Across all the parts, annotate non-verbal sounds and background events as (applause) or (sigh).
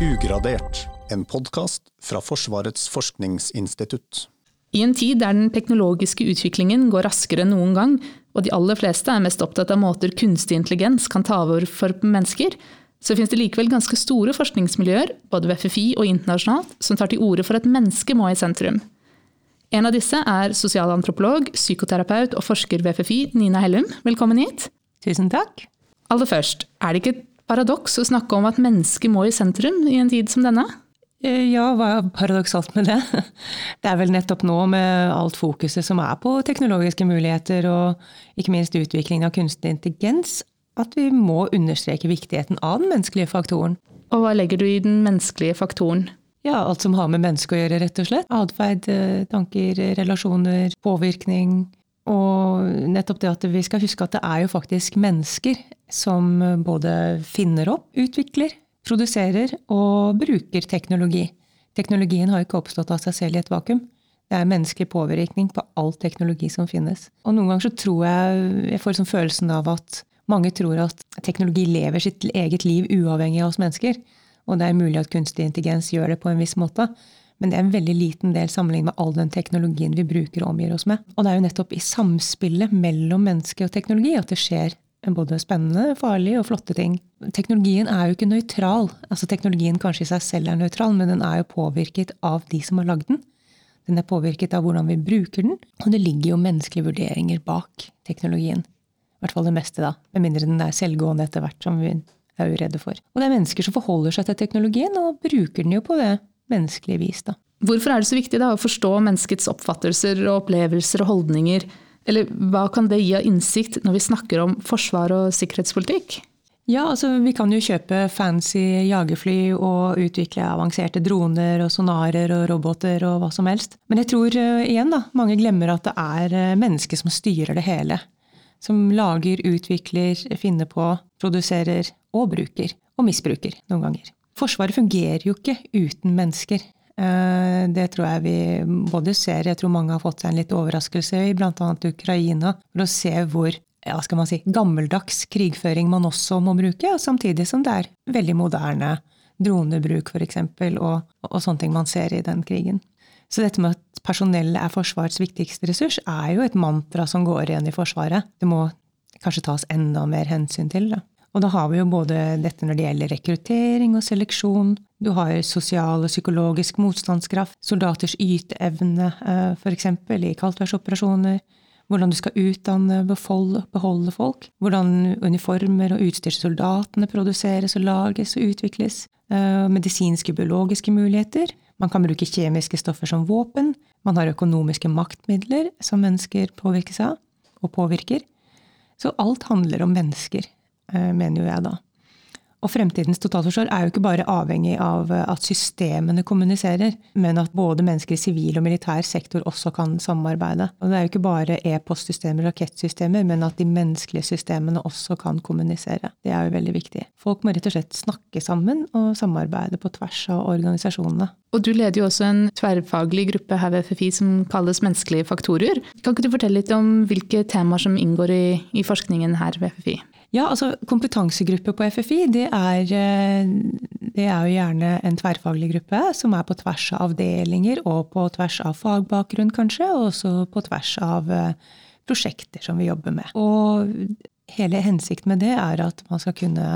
Ugradert, en podkast fra Forsvarets forskningsinstitutt. I en tid der den teknologiske utviklingen går raskere enn noen gang, og de aller fleste er mest opptatt av måter kunstig intelligens kan ta over for mennesker, så finnes det likevel ganske store forskningsmiljøer, både ved FFI og internasjonalt, som tar til orde for at mennesket må i sentrum. En av disse er sosialantropolog, psykoterapeut og forsker ved FFI, Nina Hellum. Velkommen hit. Tusen takk. Aller først, er det ikke et paradoks å snakke om at mennesket må i sentrum i en tid som denne? Eh, ja, hva er paradoksalt med det? Det er vel nettopp nå med alt fokuset som er på teknologiske muligheter og ikke minst utviklingen av kunstig intelligens, at vi må understreke viktigheten av den menneskelige faktoren. Og hva legger du i den menneskelige faktoren? Ja, alt som har med mennesket å gjøre, rett og slett. Atferd, eh, tanker, relasjoner, påvirkning. Og nettopp det at vi skal huske at det er jo faktisk mennesker som både finner opp, utvikler, produserer og bruker teknologi. Teknologien har ikke oppstått av seg selv i et vakuum. Det er menneskelig påvirkning på all teknologi som finnes. Og noen ganger så tror jeg jeg får liksom følelsen av at mange tror at teknologi lever sitt eget liv uavhengig av oss mennesker. Og det er mulig at kunstig intelligens gjør det på en viss måte. Men det er en veldig liten del sammenlignet med all den teknologien vi bruker og omgir oss med. Og det er jo nettopp i samspillet mellom menneske og teknologi at det skjer både spennende, farlige og flotte ting. Teknologien er jo ikke nøytral. Altså Teknologien kanskje i seg selv er nøytral, men den er jo påvirket av de som har lagd den. Den er påvirket av hvordan vi bruker den, og det ligger jo menneskelige vurderinger bak teknologien. I hvert fall det meste, da. Med mindre den er selvgående etter hvert, som vi er jo redde for. Og det er mennesker som forholder seg til teknologien, og bruker den jo på det menneskelige vis, da. Hvorfor er det så viktig da, å forstå menneskets oppfattelser og opplevelser og holdninger? Eller hva kan det gi av innsikt når vi snakker om forsvar og sikkerhetspolitikk? Ja, altså Vi kan jo kjøpe fancy jagerfly og utvikle avanserte droner og sonarer og roboter og hva som helst. Men jeg tror uh, igjen da, mange glemmer at det er uh, mennesket som styrer det hele. Som lager, utvikler, finner på, produserer og bruker. Og misbruker noen ganger. Forsvaret fungerer jo ikke uten mennesker. Eh, det tror jeg vi både ser, jeg tror mange har fått seg en litt overraskelse i bl.a. Ukraina, for å se hvor ja, skal man si, gammeldags krigføring man også må bruke, samtidig som det er veldig moderne dronebruk f.eks. Og, og sånne ting man ser i den krigen. Så dette med at personellet er Forsvarets viktigste ressurs, er jo et mantra som går igjen i Forsvaret. Det må kanskje tas enda mer hensyn til. Da. Og da har vi jo både dette når det gjelder rekruttering og seleksjon. Du har sosial og psykologisk motstandskraft, soldaters yteevne eh, f.eks. i kaldtværsoperasjoner. Hvordan du skal utdanne, beholde, beholde folk. Hvordan uniformer og utstyr til soldatene produseres og lages og utvikles. Eh, medisinske og biologiske muligheter. Man kan bruke kjemiske stoffer som våpen. Man har økonomiske maktmidler som mennesker påvirkes av, og påvirker. Så alt handler om mennesker. Eh, mener jo jeg da. Og fremtidens totalforsvar er jo ikke bare avhengig av eh, at systemene kommuniserer, men at både mennesker i sivil og militær sektor også kan samarbeide. Og det er jo ikke bare e-postsystemer og rakettsystemer, men at de menneskelige systemene også kan kommunisere. Det er jo veldig viktig. Folk må rett og slett snakke sammen og samarbeide på tvers av organisasjonene. Og du leder jo også en tverrfaglig gruppe her ved FFI som kalles menneskelige faktorer. Kan ikke du fortelle litt om hvilke temaer som inngår i, i forskningen her ved FFI? Ja, altså Kompetansegruppe på FFI det er, eh, det er, jo gjerne en tverrfaglig gruppe som er på tvers av avdelinger og på tvers av fagbakgrunn, kanskje, og også på tvers av eh, prosjekter som vi jobber med. Og hele hensikten med det er at man skal kunne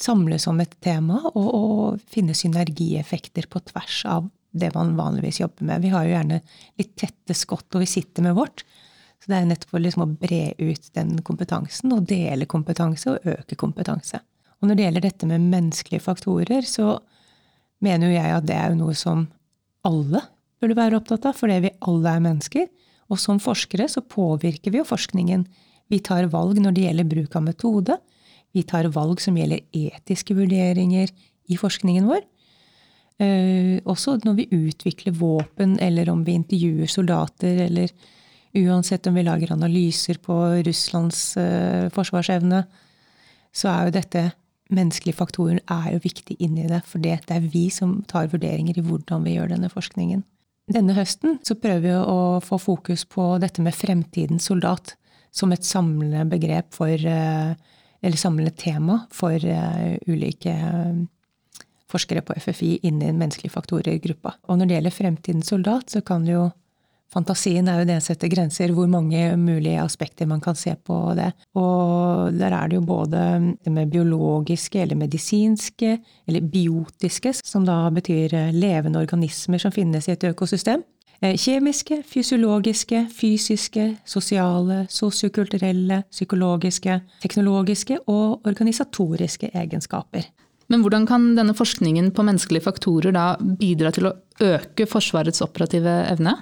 samles om et tema og, og finne synergieffekter på tvers av det man vanligvis jobber med. Vi har jo gjerne litt tette skott, og vi sitter med vårt. Så det er nettopp for liksom å bre ut den kompetansen, og dele kompetanse og øke kompetanse. Og når det gjelder dette med menneskelige faktorer, så mener jo jeg at det er noe som alle burde være opptatt av, fordi vi alle er mennesker. Og som forskere så påvirker vi jo forskningen. Vi tar valg når det gjelder bruk av metode. Vi tar valg som gjelder etiske vurderinger i forskningen vår. Eh, også når vi utvikler våpen, eller om vi intervjuer soldater, eller Uansett om vi lager analyser på Russlands uh, forsvarsevne, så er jo dette menneskelige faktoren er jo viktig inni det. For det er vi som tar vurderinger i hvordan vi gjør denne forskningen. Denne høsten så prøver vi å få fokus på dette med fremtidens soldat som et samlende begrep for uh, Eller samlende tema for uh, ulike forskere på FFI inni menneskelige faktorer-gruppa. Og når det gjelder fremtidens soldat, så kan det jo Fantasien er jo det som setter grenser, hvor mange mulige aspekter man kan se på det. Og der er det jo både det med biologiske eller medisinske, eller biotiske, som da betyr levende organismer som finnes i et økosystem. Eh, kjemiske, fysiologiske, fysiske, sosiale, sosiokulturelle, psykologiske, teknologiske og organisatoriske egenskaper. Men hvordan kan denne forskningen på menneskelige faktorer da bidra til å øke Forsvarets operative evne?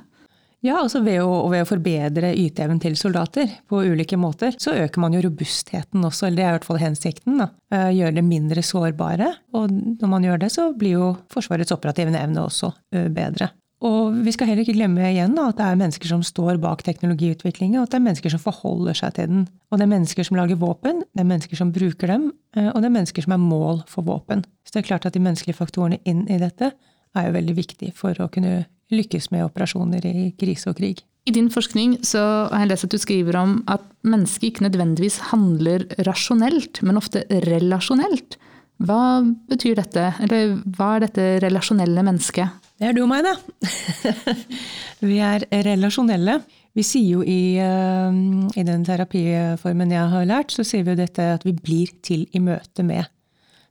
Ja, altså ved å, ved å forbedre yteevnen til soldater på ulike måter, så øker man jo robustheten også, eller det er i hvert fall hensikten. da. Eh, gjøre det mindre sårbare. Og når man gjør det, så blir jo Forsvarets operative evne også eh, bedre. Og vi skal heller ikke glemme igjen da, at det er mennesker som står bak teknologiutviklingen, og at det er mennesker som forholder seg til den. Og det er mennesker som lager våpen, det er mennesker som bruker dem, eh, og det er mennesker som er mål for våpen. Så det er klart at de menneskelige faktorene inn i dette er jo veldig viktig for å kunne lykkes med operasjoner i krise og krig. I din forskning så har jeg lest at du skriver om at mennesket ikke nødvendigvis handler rasjonelt, men ofte relasjonelt. Hva betyr dette, eller hva er dette relasjonelle mennesket? Det er du og meg, da. (laughs) vi er relasjonelle. Vi sier jo i, eh, i, den terapiformen jeg har lært, så sier vi jo dette at vi blir til i møte med.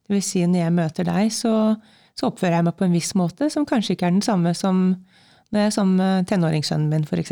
Det vil si når jeg møter deg, så, så oppfører jeg meg på en viss måte som kanskje ikke er den samme som når jeg er sammen med tenåringssønnen min, f.eks.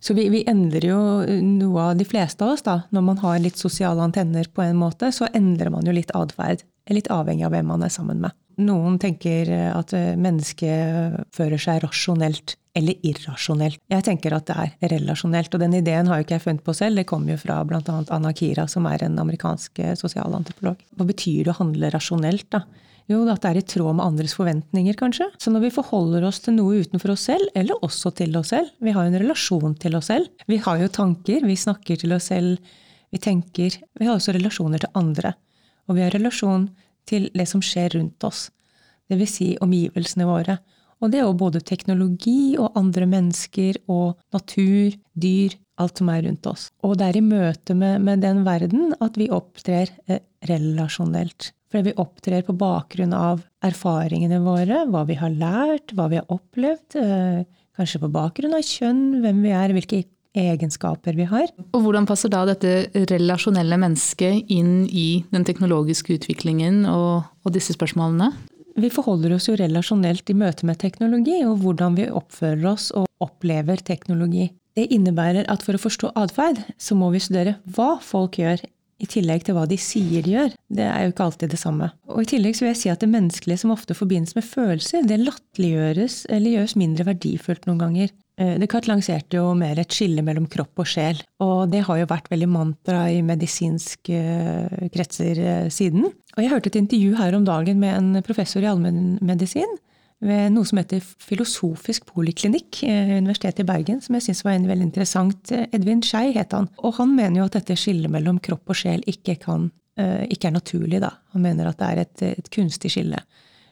Så vi, vi, endrer jo noe av de fleste av oss, da. Når man har litt sosiale antenner på en måte, så endrer man jo litt atferd. Litt avhengig av hvem man er sammen med. Noen tenker at mennesket fører seg rasjonelt eller irrasjonelt. Jeg tenker at det er relasjonelt, og den ideen har jo ikke jeg funnet på selv. Det kommer jo fra bl.a. Anna Kira, som er en amerikansk sosialantropolog. Hva betyr det å handle rasjonelt, da? Jo, at det er i tråd med andres forventninger, kanskje. Så når vi forholder oss til noe utenfor oss selv, eller også til oss selv Vi har jo en relasjon til oss selv. Vi har jo tanker, vi snakker til oss selv, vi tenker. Vi har også relasjoner til andre. Og vi har relasjon til det som skjer rundt oss. Det vil si omgivelsene våre. Og det er jo både teknologi og andre mennesker og natur, dyr, alt som er rundt oss. Og det er i møte med, med den verden at vi opptrer eh, relasjonelt. Fordi vi opptrer på bakgrunn av erfaringene våre, hva vi har lært, hva vi har opplevd. Eh, kanskje på bakgrunn av kjønn, hvem vi er, hvilke egenskaper vi har. Og Hvordan passer da dette relasjonelle mennesket inn i den teknologiske utviklingen og, og disse spørsmålene? Vi forholder oss jo relasjonelt i møte med teknologi, og hvordan vi oppfører oss og opplever teknologi. Det innebærer at for å forstå atferd, så må vi studere hva folk gjør i tillegg til hva de sier de gjør. Det er jo ikke alltid det samme. Og I tillegg så vil jeg si at det menneskelige som ofte forbindes med følelser, det latterliggjøres eller gjøres mindre verdifullt noen ganger. Eh, Descartes lanserte jo mer et skille mellom kropp og sjel, og det har jo vært veldig mantra i medisinske eh, kretser eh, siden. Og jeg hørte et intervju her om dagen med en professor i allmennmedisin ved noe som heter Filosofisk poliklinikk ved Universitetet i Bergen, som jeg syns var en veldig interessant. Edvin Skei het han. Og han mener jo at dette skillet mellom kropp og sjel ikke, kan, eh, ikke er naturlig. Da. Han mener at det er et, et kunstig skille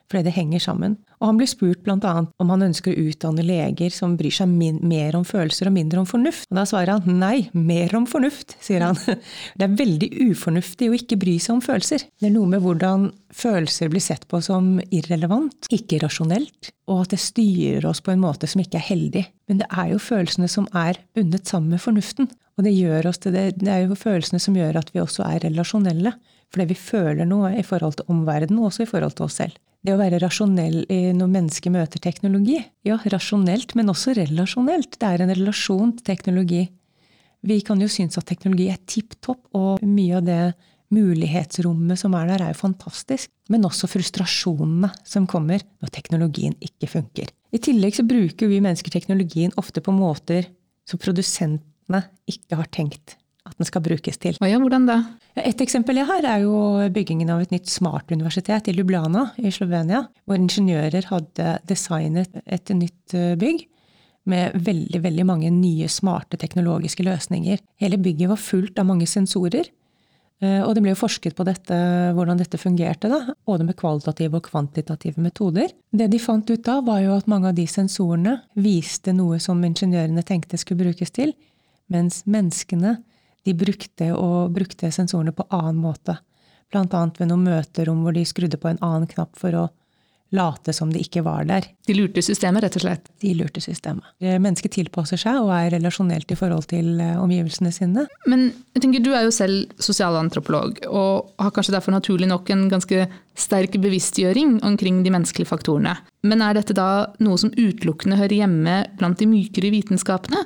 fordi det henger sammen. Og han blir spurt bl.a. om han ønsker å utdanne leger som bryr seg mer om følelser og mindre om fornuft. Og da svarer han nei, mer om fornuft, sier han. (laughs) Det er veldig ufornuftig å ikke bry seg om følelser. Det er noe med hvordan følelser blir sett på som irrelevant, ikke rasjonelt, og at det styrer oss på en måte som ikke er heldig. Men det er jo følelsene som er bundet sammen med fornuften. Og det, det, det er jo følelsene som gjør at vi også er relasjonelle. Fordi vi føler noe i forhold til omverdenen, og også i forhold til oss selv. Det å være rasjonell når mennesker møter teknologi. Ja, rasjonelt, men også relasjonelt. Det er en relasjon til teknologi. Vi kan jo synes at teknologi er tipp topp, og mye av det mulighetsrommet som er der, er jo fantastisk. Men også frustrasjonene som kommer når teknologien ikke funker. I tillegg så bruker vi mennesker teknologien ofte på måter som produsentene ikke har tenkt at den skal brukes til. Og ja, hvordan da? Et eksempel jeg har, er jo byggingen av et nytt smartuniversitet i Lublana i Slovenia. Hvor ingeniører hadde designet et nytt eh, bygg med veldig, veldig mange nye smarte teknologiske løsninger. Hele bygget var fullt av mange sensorer. Eh, og det ble jo forsket på dette, hvordan dette fungerte, da, både med kvalitative og kvantitative metoder. Det de fant ut da, var jo at mange av de sensorene viste noe som ingeniørene tenkte skulle brukes til, mens menneskene de brukte, og brukte sensorene på annen måte. Blant annet ved noen møterom hvor de skrudde på en annen knapp for å late som de ikke var der. De lurte systemet, rett og slett? De lurte systemet. Mennesket tilpasser seg og er relasjonelt i forhold til eh, omgivelsene sine. Men jeg tenker, du er jo selv sosialantropolog, og har kanskje derfor naturlig nok en ganske sterk bevisstgjøring omkring de menneskelige faktorene. Men er dette da noe som utelukkende hører hjemme blant de mykere vitenskapene?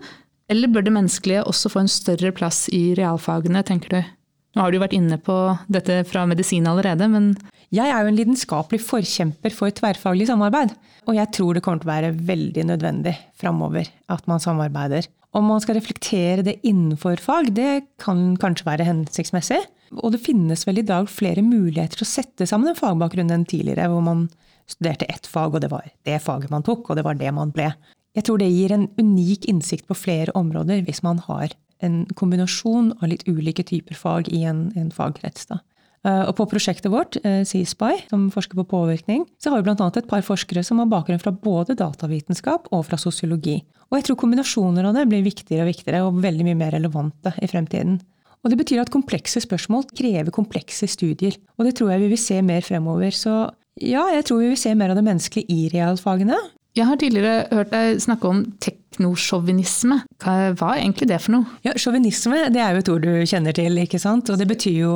Eller bør det menneskelige også få en større plass i realfagene, tenker du? Nå har du jo vært inne på dette fra medisin allerede, men Jeg er jo en lidenskapelig forkjemper for tverrfaglig samarbeid. Og jeg tror det kommer til å være veldig nødvendig framover at man samarbeider. Om man skal reflektere det innenfor fag, det kan kanskje være hensiktsmessig. Og det finnes vel i dag flere muligheter til å sette sammen en fagbakgrunn enn tidligere, hvor man studerte ett fag, og det var det faget man tok, og det var det man ble. Jeg tror det gir en unik innsikt på flere områder hvis man har en kombinasjon av litt ulike typer fag i en, en fagkrets. Da. Eh, og på prosjektet vårt, eh, CSPY, som forsker på påvirkning, så har vi bl.a. et par forskere som har bakgrunn fra både datavitenskap og fra sosiologi. Og jeg tror kombinasjoner av det blir viktigere og viktigere og veldig mye mer relevante i fremtiden. Og det betyr at komplekse spørsmål krever komplekse studier. Og det tror jeg vi vil se mer fremover. Så ja, jeg tror vi vil se mer av det menneskelige i realfagene. Jeg har tidligere hørt deg snakke om teknosjåvinisme. Hva er egentlig det for noe? Ja, Sjåvinisme er jo et ord du kjenner til, ikke sant? og det betyr jo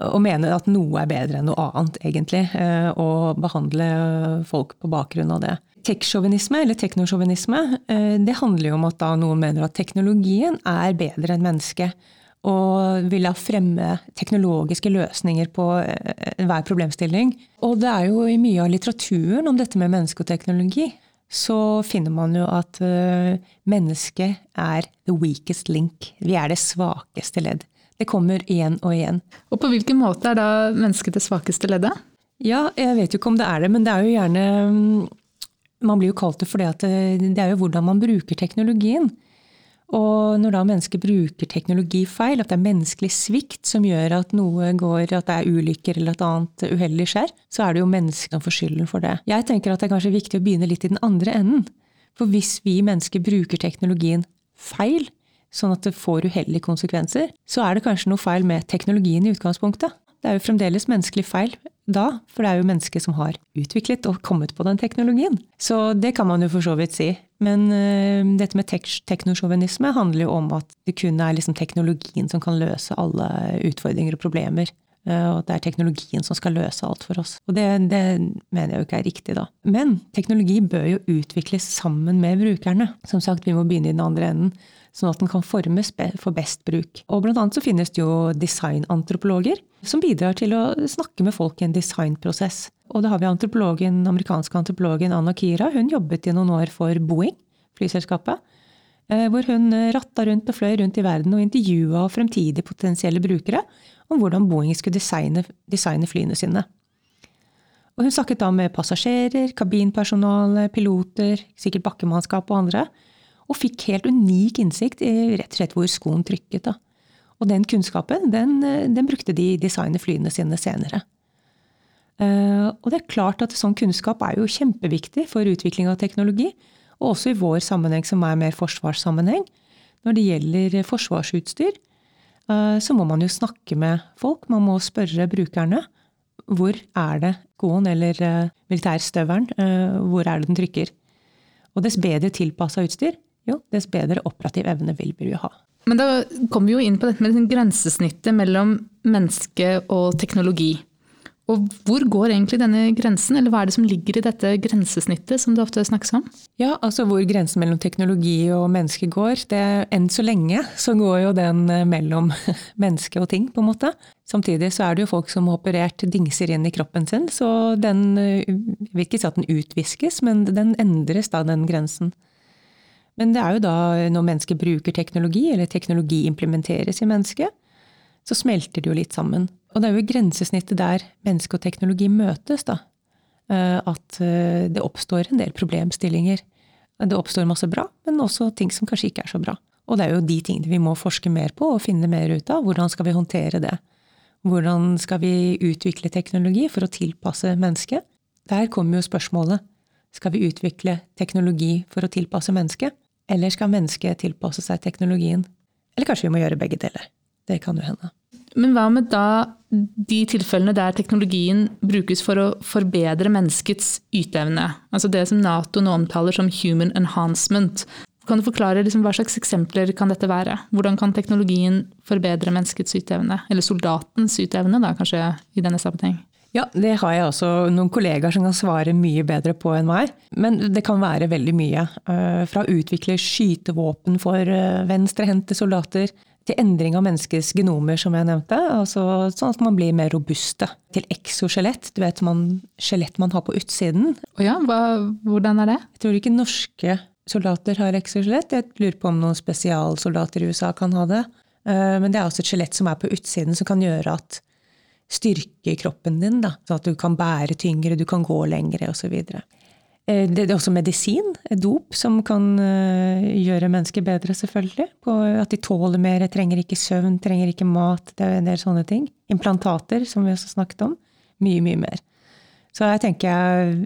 å mene at noe er bedre enn noe annet, egentlig. å og behandle folk på bakgrunn av det. Teksjåvinisme, eller teknosjåvinisme, eh, det handler jo om at noen mener at teknologien er bedre enn mennesket. Og vil da fremme teknologiske løsninger på hver enhver problemstilling. Og det er jo i mye av litteraturen om dette med menneske og teknologi så finner man jo at uh, mennesket er the weakest link. Vi er det svakeste ledd. Det kommer igjen og igjen. Og på hvilken måte er da mennesket det svakeste leddet? Ja, jeg vet jo ikke om det er det, men det er jo gjerne mm, Man blir jo kalt det fordi at det, det er jo hvordan man bruker teknologien. Og når da mennesker bruker teknologi feil, at det er menneskelig svikt som gjør at noe går, at det er ulykker eller et annet uheldig skjer, så er det jo menneskene som får skylden for det. Jeg tenker at det er kanskje viktig å begynne litt i den andre enden. For hvis vi mennesker bruker teknologien feil, sånn at det får uheldige konsekvenser, så er det kanskje noe feil med teknologien i utgangspunktet. Det er jo fremdeles menneskelig feil da, for det er jo mennesker som har utviklet og kommet på den teknologien. Så det kan man jo for så vidt si. Men uh, dette med tek teknosjåvinisme handler jo om at det kun er liksom teknologien som kan løse alle utfordringer og problemer. Uh, og at det er teknologien som skal løse alt for oss. Og det, det, mener jeg jo ikke er riktig, da. Men teknologi bør jo utvikles sammen med brukerne. Som sagt, vi må begynne i den andre enden sånn at den kan formes for best bruk. Og blant annet så finnes det jo designantropologer som bidrar til å snakke med folk i en designprosess. Og da har vi antropologen, amerikanske antropologen Anna Kira. Hun jobbet i noen år for Boeing, flyselskapet. Eh, hvor hun ratta rundt og fløy rundt i verden og intervjua fremtidige potensielle brukere om hvordan Boeing skulle designe, designe flyene sine. Og hun snakket da med passasjerer, kabinpersonale, piloter, sikkert bakkemannskap og andre og fikk helt unik innsikt i rett og slett hvor skoen trykket. Da. Og den kunnskapen den, den brukte de i designe flyene sine senere. Uh, og det er klart at sånn kunnskap er jo kjempeviktig for utvikling av teknologi, og også i vår sammenheng som er mer forsvarssammenheng. Når det gjelder forsvarsutstyr, uh, så må man jo snakke med folk. Man må spørre brukerne. Hvor er det skoen eller uh, militærstøvelen? hvor er det den trykker? Og dess bedre tilpassa utstyr, jo, dess bedre operativ evne vil vi ha. Men da kommer vi jo inn på dette med grensesnittet mellom menneske og teknologi. Og hvor går egentlig denne grensen, eller hva er det som ligger i dette grensesnittet som det ofte snakkes om? Ja, altså hvor grensen mellom teknologi og menneske går, det, enn så lenge så går jo den eh, mellom (laughs) menneske og ting, på en måte. Samtidig så er det jo folk som har operert dingser inn i kroppen sin, så den, eh, vil ikke si at den utviskes, men den endres da, den grensen. Men det er jo da når mennesker bruker teknologi, eller teknologi implementeres i mennesket, så smelter det jo litt sammen. Og det er jo i grensesnittet der menneske og teknologi møtes, da. Eh, at eh, det oppstår en del problemstillinger. Det oppstår masse bra, men også ting som kanskje ikke er så bra. Og det er jo de tingene vi må forske mer på og finne mer ut av. Hvordan skal vi håndtere det? Hvordan skal vi utvikle teknologi for å tilpasse mennesket? Der kommer jo spørsmålet skal vi utvikle teknologi for å tilpasse mennesket, eller skal mennesket tilpasse seg teknologien? Eller kanskje vi må gjøre begge deler. Det kan jo hende. Men hva med da de tilfellene der teknologien brukes for å forbedre menneskets yteevne. Altså det som Nato nå omtaler som human enhancement. Kan du forklare liksom hva slags eksempler kan dette være? Hvordan kan teknologien forbedre menneskets yteevne? Eller soldatens yteevne, da, kanskje, i denne sammenheng? Ja, det har jeg også noen kollegaer som kan svare mye bedre på enn meg. Men det kan være veldig mye. Eh, fra å utvikle skytevåpen for eh, venstrehendte soldater, til endring av menneskets genomer, som jeg nevnte. Altså, sånn at man blir mer robuste. Til exoskjelett. Du vet man, skjelett man har på utsiden. Oh ja, hva, hvordan er det? Jeg tror ikke norske soldater har exoskjelett. Jeg lurer på om noen spesialsoldater i USA kan ha det. Eh, men det er også et skjelett som er på utsiden, som kan gjøre at styrke kroppen din. Da, så at du kan bære tyngre, du kan gå lengre osv. Eh, det er også medisin, dop, som kan eh, gjøre mennesker bedre, selvfølgelig. På at de tåler mer, trenger ikke søvn, trenger ikke mat. Det er en del sånne ting. Implantater, som vi også snakket om. Mye, mye mer. Så jeg tenker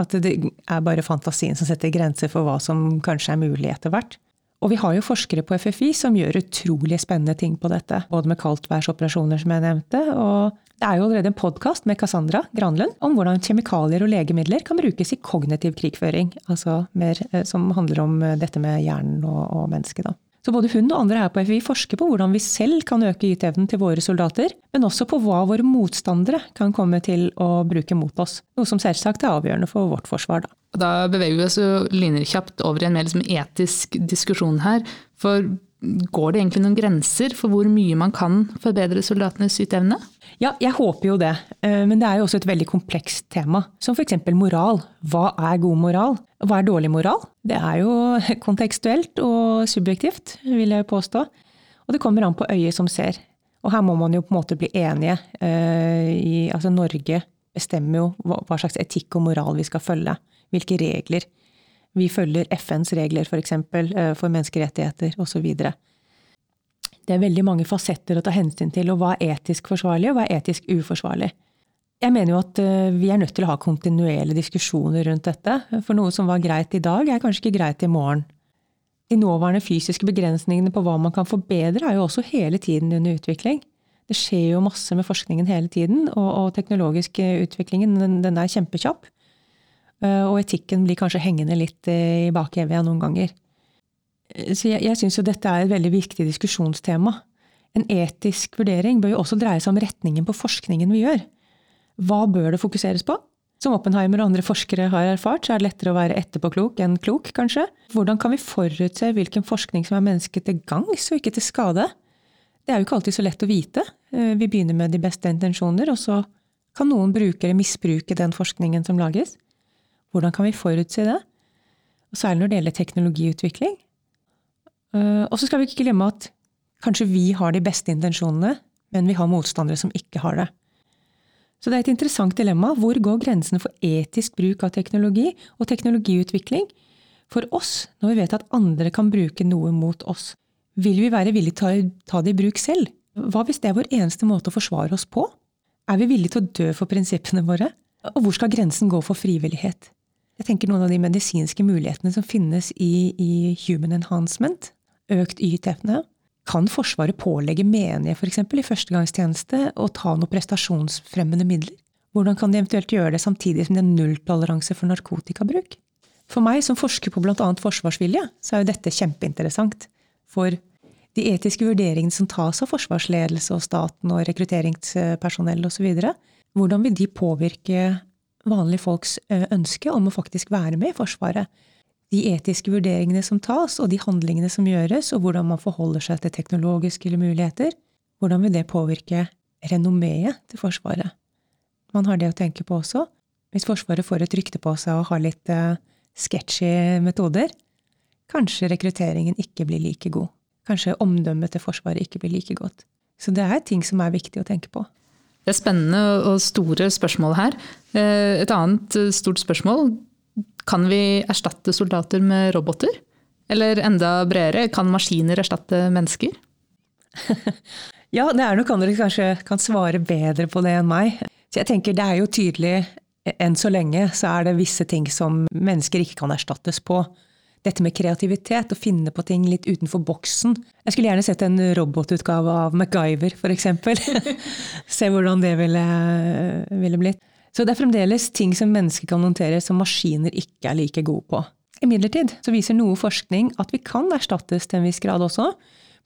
at det er bare fantasien som setter grenser for hva som kanskje er mulig etter hvert. Og vi har jo forskere på FFI som gjør utrolig spennende ting på dette. Både med kaldtværsoperasjoner, som jeg nevnte, og det er jo allerede en podkast med Cassandra Granlund om hvordan kjemikalier og legemidler kan brukes i kognitiv krigføring. Altså mer eh, som handler om eh, dette med hjernen og, og mennesket, da. Så både hun og andre her på FI forsker på hvordan vi selv kan øke yteevnen til våre soldater, men også på hva våre motstandere kan komme til å bruke mot oss. Noe som selvsagt er avgjørende for vårt forsvar. Da, da beveger vi oss lynekjapt over i en mer liksom etisk diskusjon her. For går det egentlig noen grenser for hvor mye man kan forbedre soldatenes yteevne? Ja, jeg håper jo det. Eh, men det er jo også et veldig komplekst tema. Som f.eks. moral. Hva er god moral? Hva er dårlig moral? Det er jo (laughs) kontekstuelt og subjektivt, vil jeg påstå. Og det kommer an på øyet som ser. Og her må man jo på en måte bli enige. Eh, I, altså Norge bestemmer jo hva slags etikk og moral vi skal følge. Hvilke regler. Vi følger FNs regler, f.eks. For, eksempel, eh, for menneskerettigheter osv. Det er veldig mange fasetter å ta hensyn til, og hva er etisk forsvarlig, og hva er etisk uforsvarlig. Jeg mener jo at eh, vi er nødt til å ha kontinuerlige diskusjoner rundt dette. For noe som var greit i dag, er kanskje ikke greit i morgen. De nåværende fysiske begrensningene på hva man kan forbedre, er jo også hele tiden under utvikling. Det skjer jo masse med forskningen hele tiden, og, og teknologisk utviklingen den, den, er kjempekjapp. Eh, og etikken blir kanskje hengende litt i bakevja noen ganger. Så jeg, jeg syns jo dette er et veldig viktig diskusjonstema. En etisk vurdering bør jo også dreie seg om retningen på forskningen vi gjør. Hva bør det fokuseres på? Som Oppenheimer og andre forskere har erfart, så er det lettere å være etterpåklok enn klok, kanskje. Hvordan kan vi forutse hvilken forskning som er mennesket til gangs og ikke til skade? Det er jo ikke alltid så lett å vite. Eh, vi begynner med de beste intensjoner, og så kan noen brukere misbruke den forskningen som lages. Hvordan kan vi forutse det? Og særlig når det gjelder teknologiutvikling, Eh, og så skal vi ikke glemme at kanskje vi har de beste intensjonene, men vi har motstandere som ikke har det. Så det er et interessant dilemma. Hvor går grensene for etisk bruk av teknologi og teknologiutvikling for oss, når vi vet at andre kan bruke noe mot oss? Vil vi være villige til å ta det i bruk selv? Hva hvis det er vår eneste måte å forsvare oss på? Er vi villige til å dø for prinsippene våre? Og hvor skal grensen gå for frivillighet? Jeg tenker noen av de medisinske mulighetene som finnes i, i human enhancement, økt yteevne? Kan Forsvaret pålegge menige f.eks. I førstegangstjeneste å ta noen prestasjonsfremmende midler? Hvordan kan de eventuelt gjøre det samtidig som de har nulltoleranse for narkotikabruk? For meg som forsker på bl.a. forsvarsvilje, så er jo dette kjempeinteressant. For de etiske vurderingene som tas av forsvarsledelse og staten og rekrutteringspersonell osv., hvordan vil de påvirke vanlige folks eh, ønske om å faktisk være med i Forsvaret? de etiske vurderingene som tas, og de handlingene som gjøres, og hvordan man forholder seg til teknologiske muligheter, hvordan vil det påvirke renommeet til Forsvaret? Man har det å tenke på også. Hvis Forsvaret får et rykte på seg og har litt uh, sketchy metoder, kanskje rekrutteringen ikke blir like god. Kanskje omdømmet til Forsvaret ikke blir like godt. Så det er ting som er viktig å tenke på. Det er spennende og store spørsmål her. Eh, et annet eh, stort spørsmål kan vi erstatte soldater med roboter? Eller enda bredere, kan maskiner erstatte mennesker? (laughs) ja, det er nok andre som kanskje kan svare bedre på det enn meg. Så jeg tenker det er jo tydelig, enn så lenge så er det visse ting som mennesker ikke kan erstattes på. Dette med kreativitet, å finne på ting litt utenfor boksen. Jeg skulle gjerne sett en robotutgave av MacGyver, f.eks. (laughs) Se hvordan det ville, ville blitt. Så det er fremdeles ting som mennesker kan håndtere som maskiner ikke er like gode på. Imidlertid så viser noe forskning at vi kan erstattes til en viss grad også,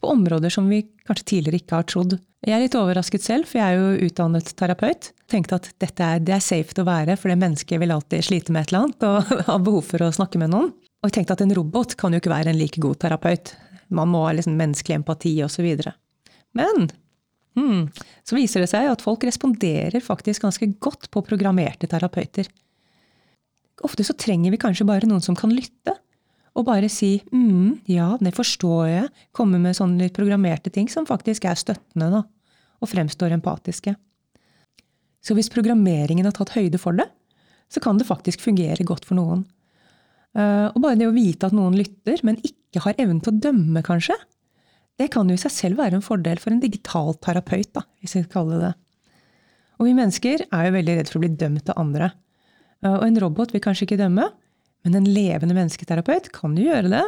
på områder som vi kanskje tidligere ikke har trodd. Jeg er litt overrasket selv, for jeg er jo utdannet terapeut. Tenkte at dette er, det er safe å være, for det mennesket vil alltid slite med et eller annet og (laughs) har behov for å snakke med noen. Og jeg tenkte at en robot kan jo ikke være en like god terapeut. Man må ha liksom menneskelig empati osv. Men hmm, så viser det seg at folk responderer faktisk ganske godt på programmerte terapeuter. Ofte så trenger vi kanskje bare noen som kan lytte og bare si mm, ja, det forstår jeg, komme med sånne litt programmerte ting som faktisk er støttende da, og fremstår empatiske. Så hvis programmeringen har tatt høyde for det, så kan det faktisk fungere godt for noen. Eh, og bare det å vite at noen lytter, men ikke har evnen til å dømme, kanskje, det kan jo i seg selv være en fordel for en digital terapeut, da, hvis vi skal kalle det det. Og vi mennesker er jo veldig redd for å bli dømt av andre. Eh, og en robot vil kanskje ikke dømme, men en levende mennesketerapeut kan jo gjøre det,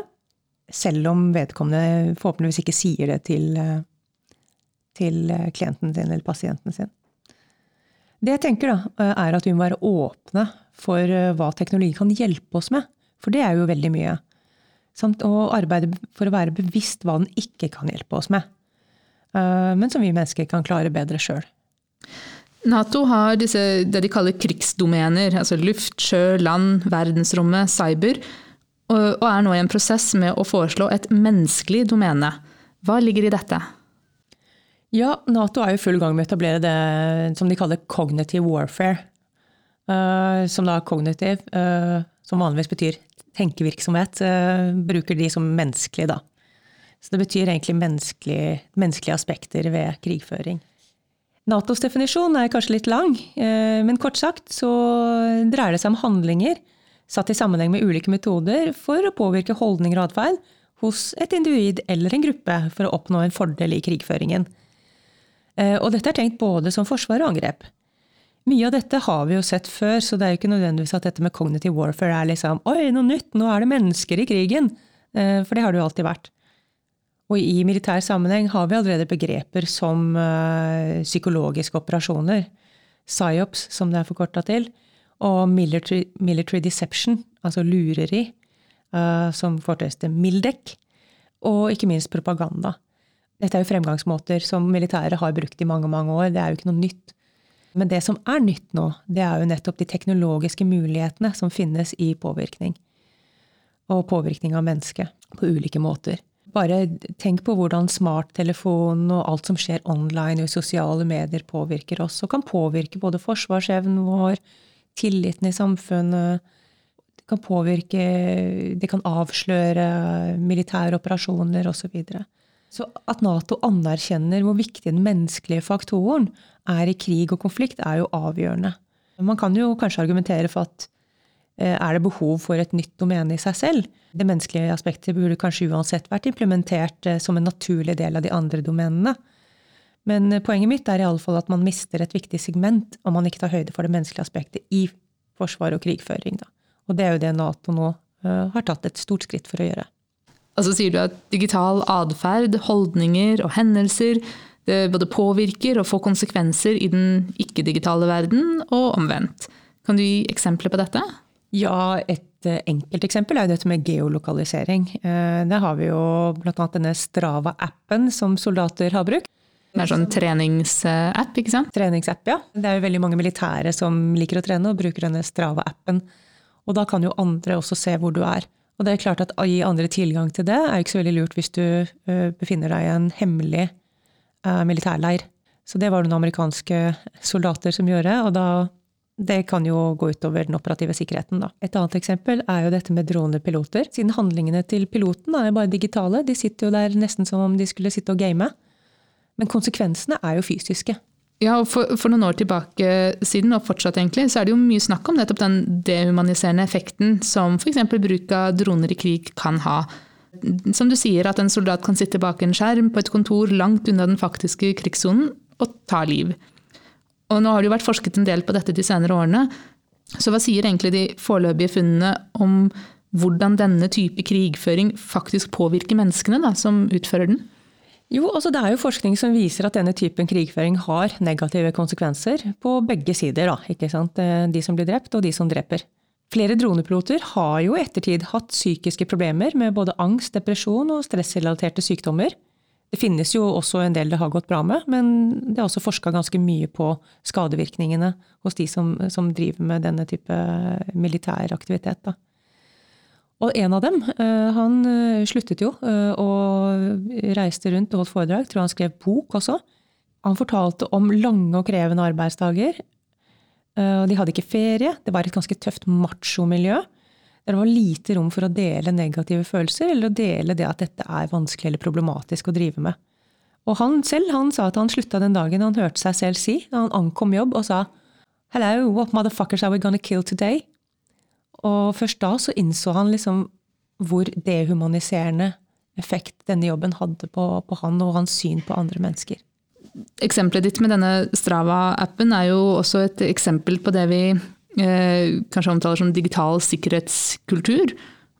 selv om vedkommende forhåpentligvis ikke sier det til, eh, til klienten sin eller pasienten sin. Det jeg tenker, da, er at vi må være åpne for hva teknologi kan hjelpe oss med. For det er jo veldig mye. Samt å arbeide for å være bevisst hva den ikke kan hjelpe oss med. Men som vi mennesker kan klare bedre sjøl. Nato har disse, det de kaller krigsdomener, altså luft, sjø, land, verdensrommet, cyber, og er nå i en prosess med å foreslå et menneskelig domene. Hva ligger i dette? Ja, Nato er i full gang med å etablere det som de kaller cognitive warfare. Uh, som da er kognitiv. uh, som vanligvis betyr tenkevirksomhet, uh, bruker de som menneskelig, da. Så det betyr egentlig menneskelige, menneskelige aspekter ved krigføring. Natos definisjon er kanskje litt lang, eh, men kort sagt så dreier det seg om handlinger satt i sammenheng med ulike metoder for å påvirke holdninger og atferd hos et individ eller en gruppe for å oppnå en fordel i krigføringen. Eh, og dette er tenkt både som forsvar og angrep. Mye av dette har vi jo sett før, så det er jo ikke nødvendigvis at dette med cognitive warfare er liksom Oi, noe nytt, nå er det mennesker i krigen! Eh, for det har det jo alltid vært. Og i militær sammenheng har vi allerede begreper som uh, psykologiske operasjoner, psyops som det er forkorta til, og military, military, deception, altså lureri, uh, som forkortes til MILDEC, og ikke minst propaganda. Dette er jo fremgangsmåter som militæret har brukt i mange, mange år. Det er jo ikke noe nytt. Men det som er nytt nå, det er jo nettopp de teknologiske mulighetene som finnes i påvirkning. Og påvirkning av mennesket på ulike måter. Bare tenk på hvordan smarttelefonen og alt som skjer online og i sosiale medier påvirker oss, og kan påvirke både forsvarsevnen vår, tilliten i samfunnet Det kan påvirke Det kan avsløre militære operasjoner osv. Så, videre. Så at Nato anerkjenner hvor viktig den menneskelige faktoren er i krig og konflikt, er jo avgjørende. Man kan jo kanskje argumentere for at Eh, er det behov for et nytt domene i seg selv? Det menneskelige aspektet burde kanskje uansett vært implementert eh, som en naturlig del av de andre domenene. Men eh, poenget mitt er i alle fall at man mister et viktig segment om man ikke tar høyde for det menneskelige aspektet i forsvar og krigføring. Da. Og det er jo det Nato nå har tatt et stort skritt for å gjøre. Og så sier du at digital atferd, holdninger og hendelser både påvirker og får konsekvenser i den ikke-digitale verden, og omvendt. Kan du gi eksempler på dette? Ja, et enkelt eksempel er jo dette med geolokalisering. Eh, det har vi jo bl.a. denne Strava-appen som soldater har brukt. Det er sånn treningsapp, ikke sant? Treningsapp, ja. Det er jo veldig mange militære som liker å trene og bruker denne Strava-appen. Og da kan jo andre også se hvor du er. Og det er klart at å gi andre tilgang til det er jo ikke så veldig lurt hvis du eh, befinner deg i en hemmelig militærleir. Så det var det noen amerikanske soldater som gjorde, og da det kan jo gå utover den operative sikkerheten. Da. Et annet eksempel er jo dette med dronepiloter. Siden handlingene til piloten er bare digitale, de sitter jo der nesten som om de skulle sitte og game. Men konsekvensene er jo fysiske. Ja, og for, for, noen år tilbake siden, og fortsatt egentlig, så er det jo mye snakk om nettopp den dehumaniserende effekten som f.eks. bruk av droner i krig kan ha. Som du sier, at en soldat kan sitte bak en skjerm på et kontor langt unna den faktiske krigssonen og ta liv. Og nå har det jo vært forsket en del på dette de senere årene. Så hva sier egentlig de foreløpige funnene om hvordan denne type krigføring faktisk påvirker menneskene da, som utfører den? Jo, altså Det er jo forskning som viser at denne typen krigføring har negative konsekvenser på begge sider. Da, ikke sant? Eh, de som blir drept, og de som dreper. Flere dronepiloter har jo i ettertid hatt psykiske problemer med både angst, depresjon og stressrelaterte sykdommer. Det finnes jo også en del det har gått bra med, men det er også forska ganske mye på skadevirkningene hos de som, som driver med denne type militær aktivitet. Da. Og en av dem, eh, han eh, sluttet jo eh, og reiste rundt og holdt foredrag. Tror han skrev bok også. Han fortalte om lange og krevende arbeidsdager. De hadde ikke ferie. Det var et ganske tøft machomiljø. Det var lite rom for å dele negative følelser, eller å dele det at dette er vanskelig eller problematisk å drive med. Og han selv han sa at han slutta den dagen han hørte seg selv si, da han ankom jobb, og sa Hello, what motherfuckers are we gonna kill today? Og først da så innså han liksom hvor dehumaniserende effekt denne jobben hadde på, på han og hans syn på andre mennesker. Eksempelet ditt med denne Strava-appen er jo også et eksempel på det vi eh, kanskje omtaler som digital sikkerhetskultur.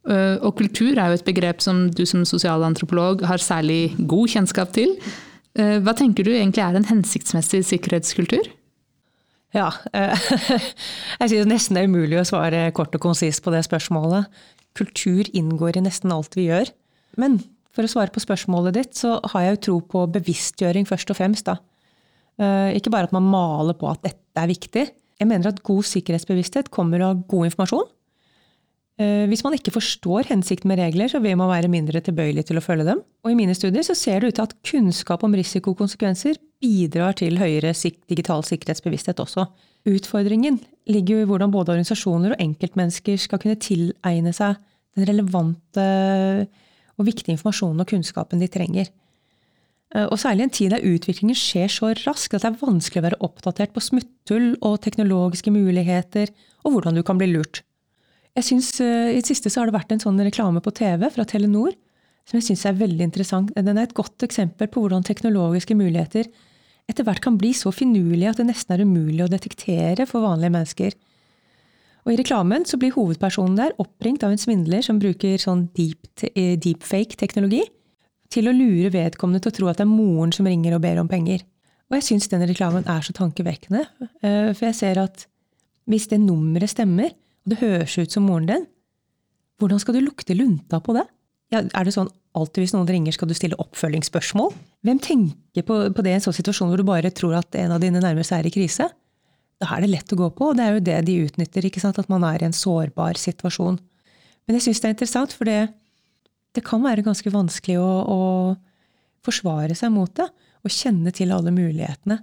Eh, og kultur er jo et begrep som du som sosialantropolog har særlig god kjennskap til. Eh, hva tenker du egentlig er en hensiktsmessig sikkerhetskultur? Ja, eh, (laughs) jeg synes nesten det er umulig å svare kort og konsist på det spørsmålet. Kultur inngår i nesten alt vi gjør. Men for å svare på spørsmålet ditt, så har jeg jo tro på bevisstgjøring først og fremst. da. Eh, ikke bare at man maler på at dette er viktig. Jeg mener at god sikkerhetsbevissthet kommer av god informasjon. Eh, hvis man ikke forstår hensikten med regler, så vil man være mindre tilbøyelig til å følge dem. Og i mine studier så ser det ut til at kunnskap om risikokonsekvenser bidrar til høyere digital sikkerhetsbevissthet også. Utfordringen ligger jo i hvordan både organisasjoner og enkeltmennesker skal kunne tilegne seg den relevante og viktige informasjonen og kunnskapen de trenger. Eh, og særlig i en tid der utviklingen skjer så raskt at det er vanskelig å være oppdatert på smutthull og teknologiske muligheter, og hvordan du kan bli lurt. Jeg synes, eh, I det siste så har det vært en sånn reklame på TV fra Telenor som jeg syns er veldig interessant. Den er et godt eksempel på hvordan teknologiske muligheter etter hvert kan bli så finurlige at det nesten er umulig å detektere for vanlige mennesker. Og I reklamen så blir hovedpersonen der oppringt av en svindler som bruker sånn deep, eh, deepfake-teknologi til å lure vedkommende til å tro at det er moren som ringer og ber om penger. Og jeg syns denne reklamen er så tankevekkende, eh, for jeg ser at hvis det nummeret stemmer, og det høres ut som moren din, hvordan skal du lukte lunta på det? Ja, er det sånn alltid hvis noen ringer, skal du stille oppfølgingsspørsmål? Hvem tenker på, på det i en sånn situasjon hvor du bare tror at en av dine nærmeste er i krise? Da er det lett å gå på, og det er jo det de utnytter, at man er i en sårbar situasjon. Men jeg syns det er interessant, for det, det, kan være ganske vanskelig å, å forsvare seg mot det. Og kjenne til alle mulighetene.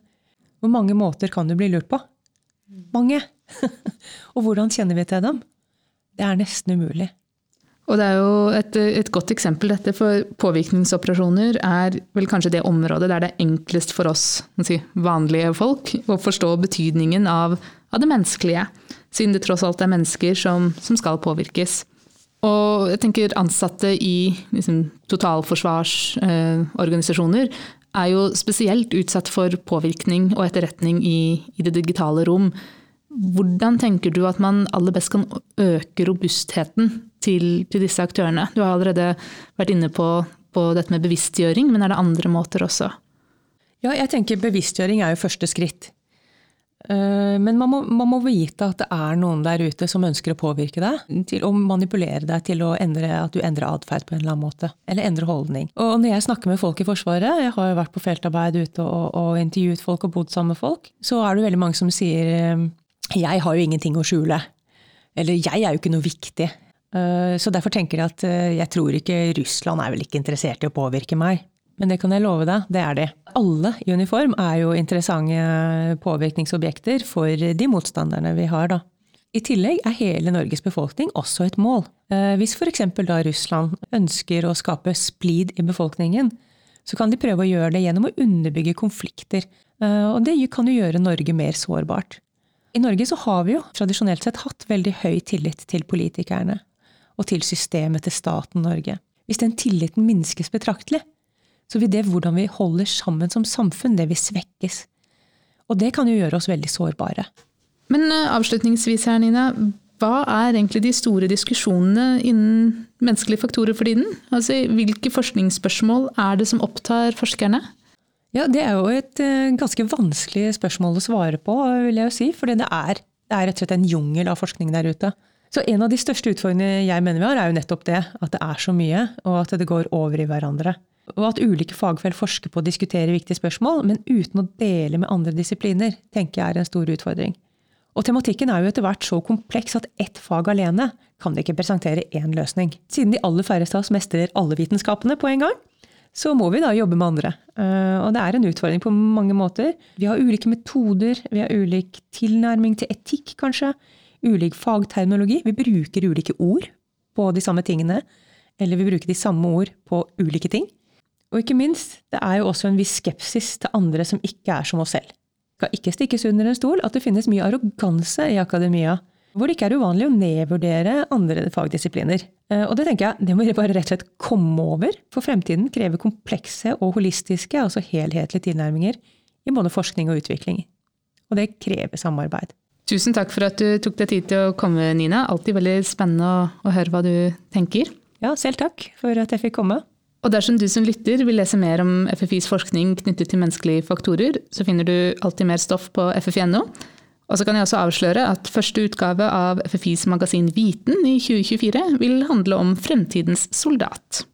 Hvor mange måter kan du bli lurt på? Mange! (laughs) og hvordan kjenner vi til dem? Det er nesten umulig. Og det er jo et, et, godt eksempel dette, for påvirkningsoperasjoner er vel kanskje det området der det er enklest for oss si, vanlige folk å forstå betydningen av, av, det menneskelige, siden det tross alt er mennesker som, som skal påvirkes. Og jeg tenker ansatte i liksom, totalforsvarsorganisasjoner eh, er jo spesielt utsatt for påvirkning og etterretning i, i det digitale rom. Hvordan tenker du at man aller best kan øke robustheten til, til disse aktørene? Du har allerede vært inne på, på, dette med bevisstgjøring, men er det andre måter også? Ja, jeg tenker bevisstgjøring er jo første skritt. Eh, men man må, man må, vite at det er noen der ute som ønsker å påvirke deg. Til å manipulere deg til endre, at du endrer atferd på en eller annen måte. Eller endrer holdning. Og når jeg snakker med folk i Forsvaret, jeg har jo vært på feltarbeid ute og, og intervjuet folk og bodd sammen med folk, så er det veldig mange som sier eh, jeg har jo ingenting å skjule. Eller jeg er jo ikke noe viktig. Eh, så derfor tenker jeg at jeg tror ikke Russland er vel ikke interessert i å påvirke meg. Men det kan jeg love deg, det er de. Alle i uniform er jo interessante påvirkningsobjekter for de motstanderne vi har, da. I tillegg er hele Norges befolkning også et mål. Eh, hvis f.eks. da Russland ønsker å skape splid i befolkningen, så kan de prøve å gjøre det gjennom å underbygge konflikter. Eh, og det kan jo gjøre Norge mer sårbart. I Norge så har vi jo tradisjonelt sett hatt veldig høy tillit til politikerne og til systemet til staten Norge. Hvis den tilliten minskes betraktelig, så vil det hvordan vi holder sammen som samfunn, det vil svekkes. Og det kan jo gjøre oss veldig sårbare. Men eh, avslutningsvis her, Nina. hva er egentlig de store diskusjonene innen menneskelige faktorer for tiden? Altså, hvilke forskningsspørsmål er det som opptar forskerne? Ja, Det er jo et uh, ganske vanskelig spørsmål å svare på, vil jeg jo si. For det er, det er rett og slett en jungel av forskning der ute. Så en av de største utfordringene jeg mener vi har, er jo nettopp det. At det er så mye, og at det går over i hverandre. Og at ulike fagfelt forsker på å diskutere viktige spørsmål, men uten å dele med andre disipliner, tenker jeg er en stor utfordring. Og tematikken er jo etter hvert så kompleks at ett fag alene kan ikke presentere én løsning. Siden de aller færreste av oss mestrer alle vitenskapene på en gang, så må vi da jobbe med andre. Eh, og det er en utfordring på mange måter. Vi har ulike metoder, vi har ulik tilnærming til etikk, kanskje. Ulik fagterminologi. Vi bruker ulike ord på de samme tingene. Eller vi bruker de samme ord på ulike ting. Og ikke minst, det er jo også en viss skepsis til andre som ikke er som oss selv skal ikke stikkes under en stol at det finnes mye arroganse i akademia, hvor det ikke er uvanlig å nedvurdere andre fagdisipliner. Eh, og det tenker jeg, det må vi bare rett og slett komme over, for fremtiden krever komplekse og holistiske, altså helhetlige tilnærminger i både forskning og utvikling. Og det krever samarbeid. Tusen takk for at du tok deg tid til å komme, Nina. Alltid veldig spennende å, å høre hva du tenker. Ja, selv takk for at jeg fikk komme. Og dersom du som lytter vil lese mer om FFIs forskning knyttet til menneskelige faktorer, så finner du alltid mer stoff på ffi.no. Og så kan jeg også avsløre at første utgave av FFIs magasin Viten i 2024 vil handle om fremtidens soldat.